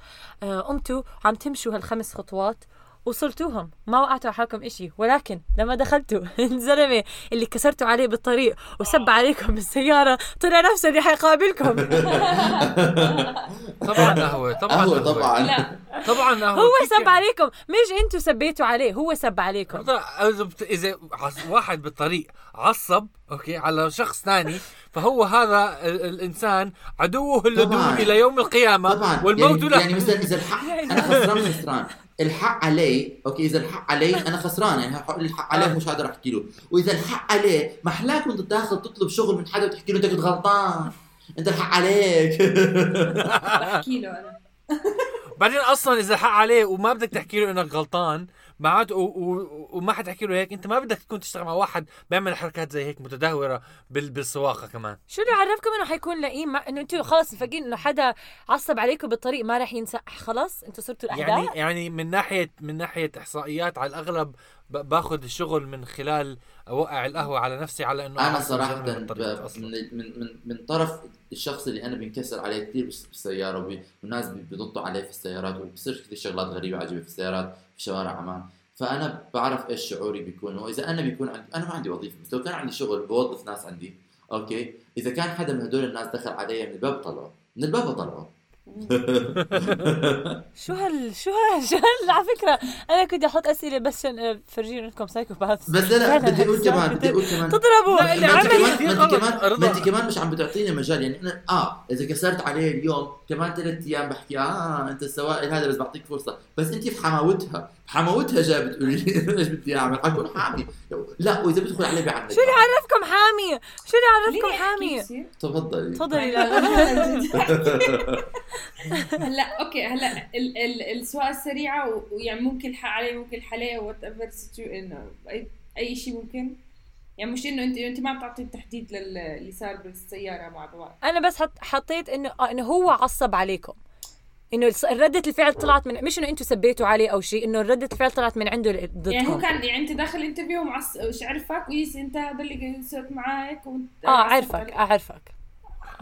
آه قمتوا وعم تمشوا هالخمس خطوات. وصلتوهم ما وقعتوا على حالكم إشي. ولكن لما دخلتوا الزلمه اللي كسرتوا عليه بالطريق وسب عليكم بالسياره طلع نفسه اللي حيقابلكم. طبعا قهوه طبعا قهوة طبعا. لا. طبعا قهوه هو. سب؟ عليكم. مش أنتوا سبيتوا عليه هو سب عليكم. إذا واحد بالطريق عصب أوكي على شخص ثاني فهو هذا ال- الإنسان عدوه اللدود. إلى يوم القيامة طبعا. والموت يعني, له. يعني مثلا إذا الحق أنا خسران خسران. الحق علي أوكي إذا الحق علي أنا خسران يعني الحق عليه مش قادر أحكي له. وإذا الحق عليه ما احلاك وأنت داخل تطلب شغل من حدا وتحكي له أنت كنت غلطان. أنت الحق عليك. بحكي له أنا. بعدين أصلا إذا حق عليه وما بدك تحكي له إنك غلطان معناته و- و- وما حتحكي له هيك. انت ما بدك تكون تشتغل مع واحد بيعمل حركات زي هيك متدهورة بال- بالسواقة كمان. شو اللي عرفكم انه حيكون لئيم؟ مع انه أنتوا خلص مفكرين انه حدا عصب عليكم بالطريق ما راح ينسى. خلص أنتوا صرتوا الاعداء يعني يعني من ناحيه من ناحية إحصائيات على الأغلب باخذ الشغل من خلال أوقع القهوة على نفسي على إنه أنا صراحة أصلاً. من من من, من طرف الشخص اللي أنا بنكسر عليه كثير بالس- بالسيارة والناس بيضطوا عليه في السيارات وبصير كثير شغلات غريبة عجيبة في السيارات في شوارع عمان. فأنا بعرف إيش شعوري بيكون وإذا أنا بيكون عندي أنا ما عندي وظيفة بس لو كان عندي شغل بوظف ناس عندي أوكي؟ إذا كان حدا من هدول الناس دخل علي من الباب طلعه من الباب طلعه شو هال شو هال شو هال على فكرة أنا كنت أحط أسئلة بس عشان أفرجيهم انكم psychopath بس لا بدي أقول كمان بدي أقول كمان. تضربوا. ما أنت كمان ما أنت. كمان. ما أنت كمان مش عم بتعطيني مجال. يعني أنا آه إذا كسرت عليه اليوم كمان ثلاث أيام بحكي آه أنت السوائل هذا بس بعطيك فرصة. بس أنت في حماوتها. بتقولي لي إيش بدي أعمل؟ حكون حامي. لا وإذا بدخل عليه بعند شو اللي عرفكم حامي؟ شو اللي عرفكم حامي؟ تفضلي. تفضلي. هلا أوكي هلا ال- ال- السواقه السريعه ويعني ممكن الحق عليه ممكن الحق عليه whatever إنه أي أي شيء ممكن. يعني مش إنه أنت أنت ما عم تعطي التحديد للي صار بالسياره مع بعض. أنا بس حط حطيت إنه آه إنه هو عصب عليكم. إنه ردة الفعل طلعت من مش إنه أنتم سبيتوا عليه أو شيء إنه ردة الفعل طلعت من عنده ضدكم. يعني هو كان يعني أنت داخل interview ومعص مش عرفك؟ ويس أنت هذا اللي سويت معك وأنت آه اعرفك اعرفك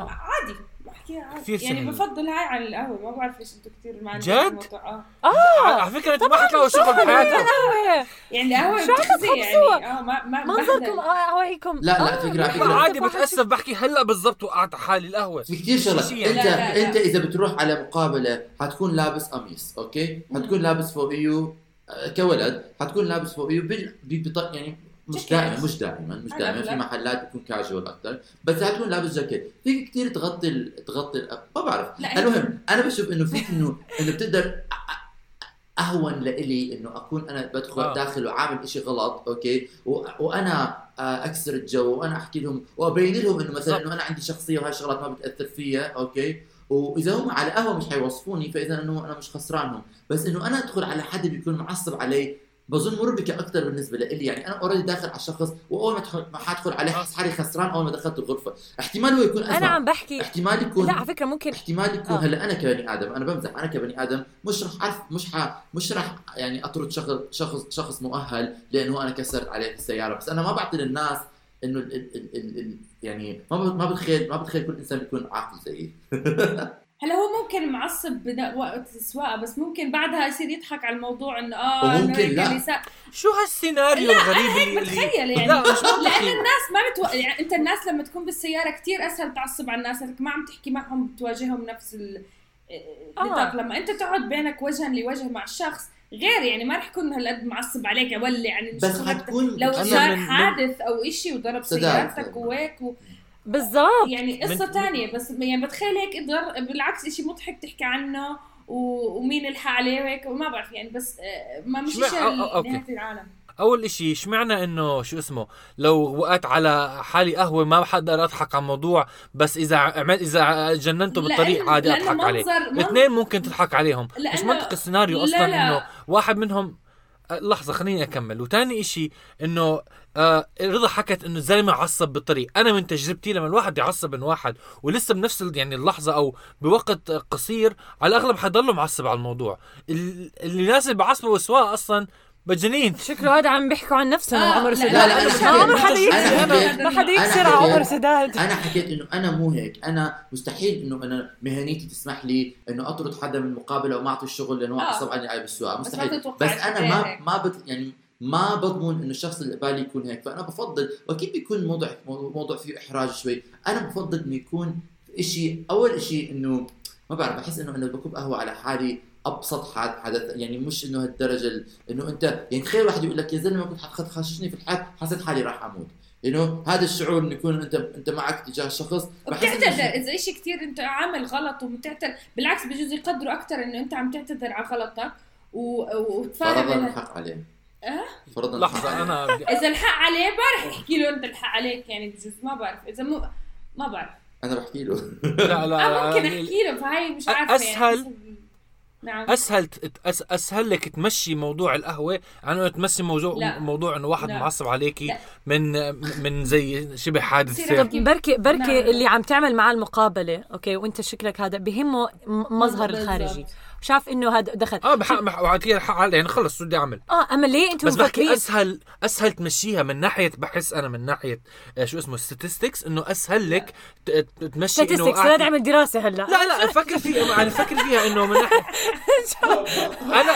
عادي بحكي عادي كثير يعني سهل. بفضل هاي عن القهوة ما بعرف ليش أنتم كثير ما جد؟ الموضوع آه على فكرة انت ما حتلاقوا شغل بحياتك قهوة يعني القهوة شو عم بتخزي؟ يعني آه ما ما منظركم. آه هوايكم لا لا آه، فكرة- آه، فكرة. عادي بتأسف بحكي هلا بالضبط وقعت على حالي القهوة في كثير شغلات. أنت لا، لا، لا. أنت إذا بتروح على مقابلة حتكون لابس قميص أوكي حتكون لابس فوقيه آه، coat حتكون لابس فوقيه بال... ببط... يعني مش. دائما مش دائما مش دائما في. محلات بتكون كاجوال أكثر بس حتكون لابس جاكيت فيك كثير تغطي. تغطي. ما بعرف المهم أنا بشوف إنه فيك إنه إنه بتقدر أهون لإلي إنه أكون أنا بدخل آه. داخل وعامل إشي غلط okay و... وأنا آه، أكسر الجو وأنا أحكي لهم وأبين لهم إنه مثلا. إنه أنا عندي شخصية وهاي الشغلات ما بتأثر فيها okay وإذا هم على قهوة مش حيوظفوني فإذا انه أنا مش خسرانهم بس إنه أنا أدخل على حدا بيكون معصب علي بظن مربكه أكثر بالنسبة لي يعني أنا already داخل على الشخص وأول ما ادخل ما حادخل عليه حس حالي خسران أول ما دخلت الغرفة. احتمال هو يكون أنا عم بحكي. احتمال يكون لا على فكرة ممكن احتمال يكون آه. هلا أنا كبني آدم أنا بمزح. أنا كبني آدم مش رح اعرف مش ح... مش رح يعني أطرد شخص شخص شخص مؤهل لأنه أنا كسرت عليه السيارة. بس أنا ما بعطي للناس إنه ال... ال... ال... ال... ال... يعني ما ب... ما بتخيل ما بتخيل كل إنسان بيكون عاقل زيي هلا هو ممكن معصب بدا- وقت السواقه بس ممكن بعدها يصير يضحك على الموضوع إنه آه وممكن هيك لا. صار. شو هالسيناريو الغريب اللي, اللي بتخيل يعني لا مش لأن الناس ما بتو... يعني أنت الناس لما تكون بالسيارة كتير أسهل تعصب على الناس لأنك ما عم تحكي معهم بتواجههم نفس ال... النطاق لما أنت تقعد بينك وجها لوجه مع الشخص غير يعني ما رح يكون هالقد معصب عليك ولع يعني مش بس حتكون لو صار حادث أو إشي وضرب. سيارتك وهيك و... بالضبط يعني قصة من- تانية بس يعني بتخيل هيك أقدر بالعكس إشي مضحك تحكي عنه و... ومين الحق عليه وهيك وما بعرف يعني بس آه، ما مش شيء. نهاية العالم أول إشي اشمعنى إنه شو اسمه لو وقعت على حالي قهوة ما بقدر أضحك على الموضوع بس إذا عملت إذا جننته بالطريق عادي أضحك عليه منظر- منظر- اثنين ممكن تضحك عليهم مش منطق السيناريو لا، أصلا لا. إنه واحد منهم أه، لحظة خليني أكمل وتاني إشي إنه آه رضا حكت إنه الزلمة عصب بالطريق. أنا من تجربتي لما الواحد يعصب من واحد ولسه بنفس ال- يعني اللحظة أو بوقت قصير على الأغلب حيضله معصب على الموضوع. ال- اللي الناس اللي بعصبوا سواء أصلا مجانين شكله هذا عم بيحكوا عن نفسهم آه، عمر سداد لا، لا، أنا ما حكيت- عمر حدا أنا يكسر ما حدا يكسر على عمر سداد. أنا حكيت إنه أنا مو هيك. أنا مستحيل إنه أنا مهنيتي تسمح لي إنه أطرد حدا من المقابله وما أعطي الشغل لأنه آه. عصب على بالسواقة. بس ما مستحيل. تتوقع بس أنا ما هيك. ما بت يعني ما بضمن إنه الشخص اللي قبالي يكون هيك. فأنا بفضل وأكيد بيكون الموضوع موضوع فيه إحراج شوي. أنا بفضل إنه يكون شيء أول شيء إنه ما بعرف بحس إنه أنا بكب قهوة على حالي أبسط حد- حدث يعني مش إنه هالدرجة ال- إنه أنت يعني تخيل واحد يقول لك يا زلمة كنت حتخششني في الحياة حسيت حالي راح أموت. انه هذا الشعور إنه يكون أنت أنت معك تجاه شخص شيء- إذا إشي كثير أنت عامل غلط وبتعتذر بالعكس بجوز يقدروا أكثر إنه أنت عم تعتذر على غلطك و... وتفاهم فرضا الحق عليه. أه؟ فرضا. أنا بدي إذا الحق عليه ما رح يحكي له أنت الحق عليك يعني بجوز ما بعرف إذا مو ما بعرف أنا بحكي له لا لا آه ممكن لا أحكي له فهي مش عارفة أسهل- يعني نعم أسهل ت- أس أسهل لك تمشي موضوع القهوة عن إنه تمشي موضوع لا. موضوع إنه واحد لا. معصب عليكي لا. من من زي شبه حادث طب بركي بركي نعم. اللي عم تعمل معاه المقابلة أوكي وأنت شكلك هذا بهمه م- مظهر. الخارجي شاف إنه هذا دخل. آه بحق علي يعني خلص شو بدي أعمل؟ آه أما ليه أنتم بس بحكي أسهل أسهل تمشيها من ناحية بحس أنا من ناحية آه، شو اسمه statistics إنه أسهل لك تمشي إنه statistics قاعد- لا نعمل دراسة هلأ. لا لا فكر فيها يعني فكر فيها إنه من ناحيه أنا.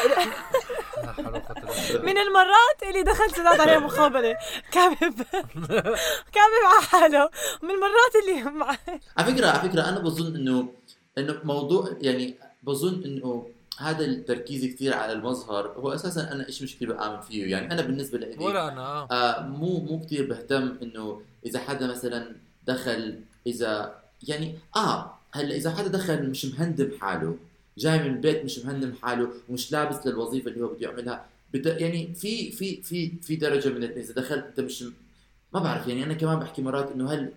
من المرات اللي دخل سداد عليه مقابلة كابب كابب على حاله. ومن المرات اللي مع على فكرة على فكرة أنا بظن انه إنه موضوع يعني بظن إنه هذا التركيز كثير على المظهر هو أساسا أنا إيش مشكلة بآمن فيه يعني أنا بالنسبة لي ولا أنا آه. آه مو مو كثير بهتم إنه إذا حدا مثلا دخل إذا يعني آه هلأ إذا حدا دخل مش مهندم حاله جاي من البيت مش مهندم حاله ومش لابس للوظيفة اللي هو بده يعملها بد... يعني في في في في درجة من إذا دخلت أنت مش ما بعرف يعني أنا كمان بحكي مرات إنه هل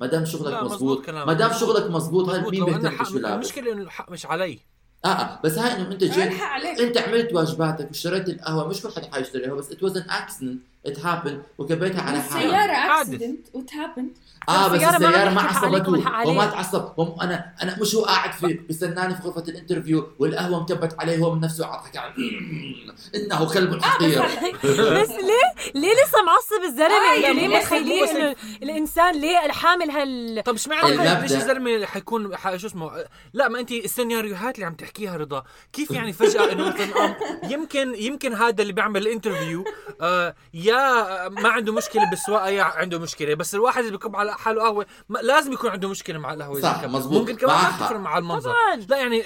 ما دام شغلك مزبوط. ما دام شغلك مزبوط هل مين بيهتم بشو لابس المشكلة إنه الحق مش علي آه آه بس هاي إنه أنت جيت أنت عملت واجباتك واشتريت القهوة مش كل حدا حيشتري قهوة بس it was an accident it happened وكبيتها على حالك السيارة. اكسيدنت و it happened آه بس السيارة ما عصبته. هو ما عليه. تعصب. أنا أنا مش هو قاعد في بستناني في غرفة ال interview والقهوة مكبت عليه هو من نفسه قاعد عن إنه كلب حقير بس ليه؟ ليه لسه معصب الزلمة؟ آه، يعني ليه يعني متخيلين بس- إنه الإنسان ليه حامل هال طب اشمعنى ليش الزلمة اللي حيكون شو اسمه؟ لا ما انت السيناريوهات اللي عم تحكيها رضا. كيف يعني فجأة إنه مثلا آه، يمكن يمكن هذا اللي بيعمل الانترفيو آه يا ما عنده مشكلة بالسواقه يا عنده مشكلة بس الواحد اللي بيكب على حاله قهوة لازم يكون عنده مشكلة مع القهوة صح،. مزبوط. ممكن كمان ما. تفرق مع المنظر طبعاً. لا يعني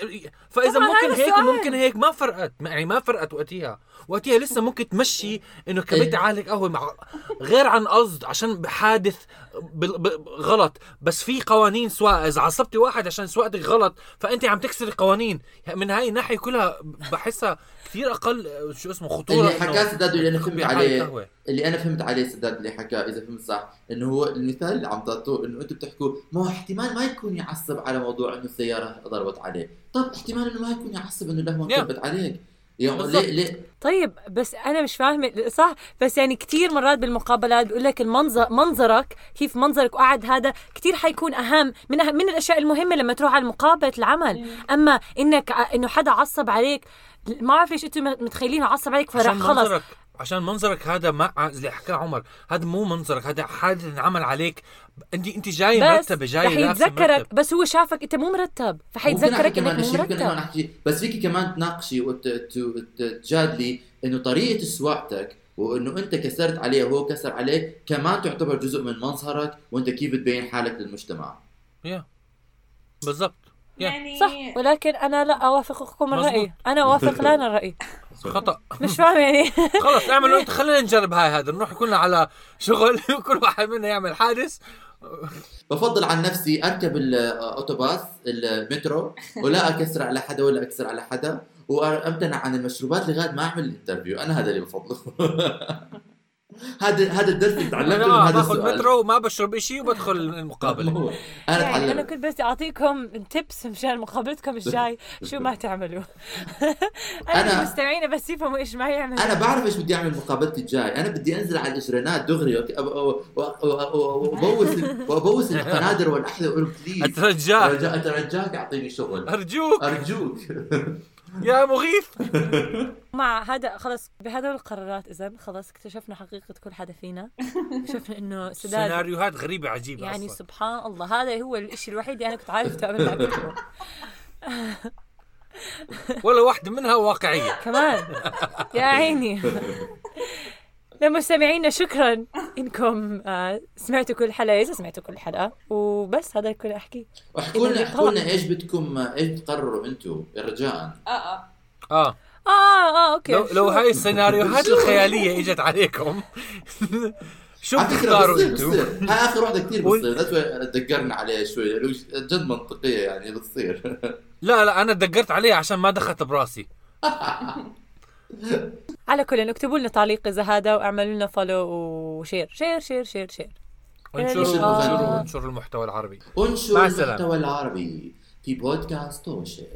فإذا ممكن هيك. وممكن هيك ما فرقت يعني ما فرقت وقتها وقتها لسه ممكن تمشي إنه كبيت إيه. عليك قهوة مع غير عن قصد عشان بحادث غلط بس في قوانين سواقه إذا عصبتي واحد عشان سواقتك غلط فأنت عم تكسر القوانين من هاي الناحية كلها بحسها كثير أقل شو اسمه خطورة اللي حكاه سداد اللي أنا فهمت عليه. اللي أنا فهمت عليه سداد اللي حكاه إذا فهمت صح إنه هو المثال اللي عم تعطوه إنه أنتم بتحكوا ما هو احتمال ما يكون يعصب على موضوع إنه السيارة ضربت عليه طب احتمال إنه ما يكون يعصب إنه القهوه. كبت عليك يعني. ليه ليه؟ طيب بس أنا مش فاهمة صح؟ بس يعني كثير مرات بالمقابلات بيقول لك المنظر منظرك كيف منظرك وقعد هذا كثير حيكون أهم من أهم من الأشياء المهمة لما تروح على مقابلة العمل. أما إنك إنه حدا عصب عليك ما بعرف ليش أنتم متخيلينه عصب عليك فرح خلص. منظرك. عشان منظرك هذا ما اللي حكاه عمر هذا مو منظرك هذا حادث انعمل عليك. انت انت جاي مرتبة جاي رح لابسة يتذكرك. مرتب. بس هو شافك انت مو مرتب فحيتذكرك انك مو شيء، ممكن كمان مرتب بس فيكي كمان تناقشي وتجادلي إنه طريقة سواقتك وإنه أنت كسرت عليه وهو كسر عليه كمان تعتبر جزء من مظهرك وأنت كيف بتبين حالك للمجتمع. يا. بالضبط. يعني صح ولكن أنا لا أوافقكم. الرأي. أنا أوافق لانا الرأي. خطأ. مش فاهم يعني. خلص اعملوا انت خلينا نجرب هاي هذا. نروح كلنا على شغل وكل واحد منا يعمل حادث. بفضل عن نفسي اركب الأوتوبيس المترو ولا اكسر على حدا ولا اكسر على حدا وامتنع عن المشروبات لغاية ما اعمل ال interview أنا هذا اللي بفضله. هذا هذا الدرس اللي تعلمته من هذا باخذ السؤال. مترو وما بشرب إشي وبدخل المقابلة. هو. أنا يعني أنا كنت بس أعطيكم tips مشان مقابلتكم الجاي شو ما تعملوا. أنا أنا- المستمعين بس يفهموا إيش ما يعملوا. أنا بعرف إيش بدي أعمل مقابلتي الجاي. أنا بدي أنزل على الاجرانات دغري وأبوس وأبوس القنادر والاحذيه واقول please أترجاك. أترجاك اعطيني شغل. أرجوك. أرجوك. يا مغيث. مع هذا خلص بهدول القرارات اذا خلص اكتشفنا حقيقة كل حدا فينا. اكتشفنا إنه سداد سيناريوهات غريبه عجيبه يعني أصلاً. سبحان الله هذا هو الشيء الوحيد اللي أنا كنت عارفته قبل ما اكتبه ولا واحدة منها واقعية. كمان. يا عيني. لمستمعينا شكرا إنكم آه، سمعتوا كل حلقة. اذا سمعتوا كل حلقة. وبس هذا الكل أحكي. واحكوا لنا احكوا لنا إيش بدكم إيش بتقرروا أنتم رجاء آه آه. آه. آه آه أوكي. لو لو هاي السيناريوهات الخيالية إجت عليكم. شو بتختاروا أنتم؟ بتصير هاي آخر وحده كثير بتصير دقرنا عليها شوي جد منطقية يعني بتصير. لا لا أنا دقرت عليها عشان ما دخلت براسي. على كل اكتبوا لنا تعليق إذا هذا واعملوا لنا follow و share share share share share وانشروا. انشروا انشروا المحتوى العربي انشر مع السلامة. المحتوى العربي في بودكاست توشه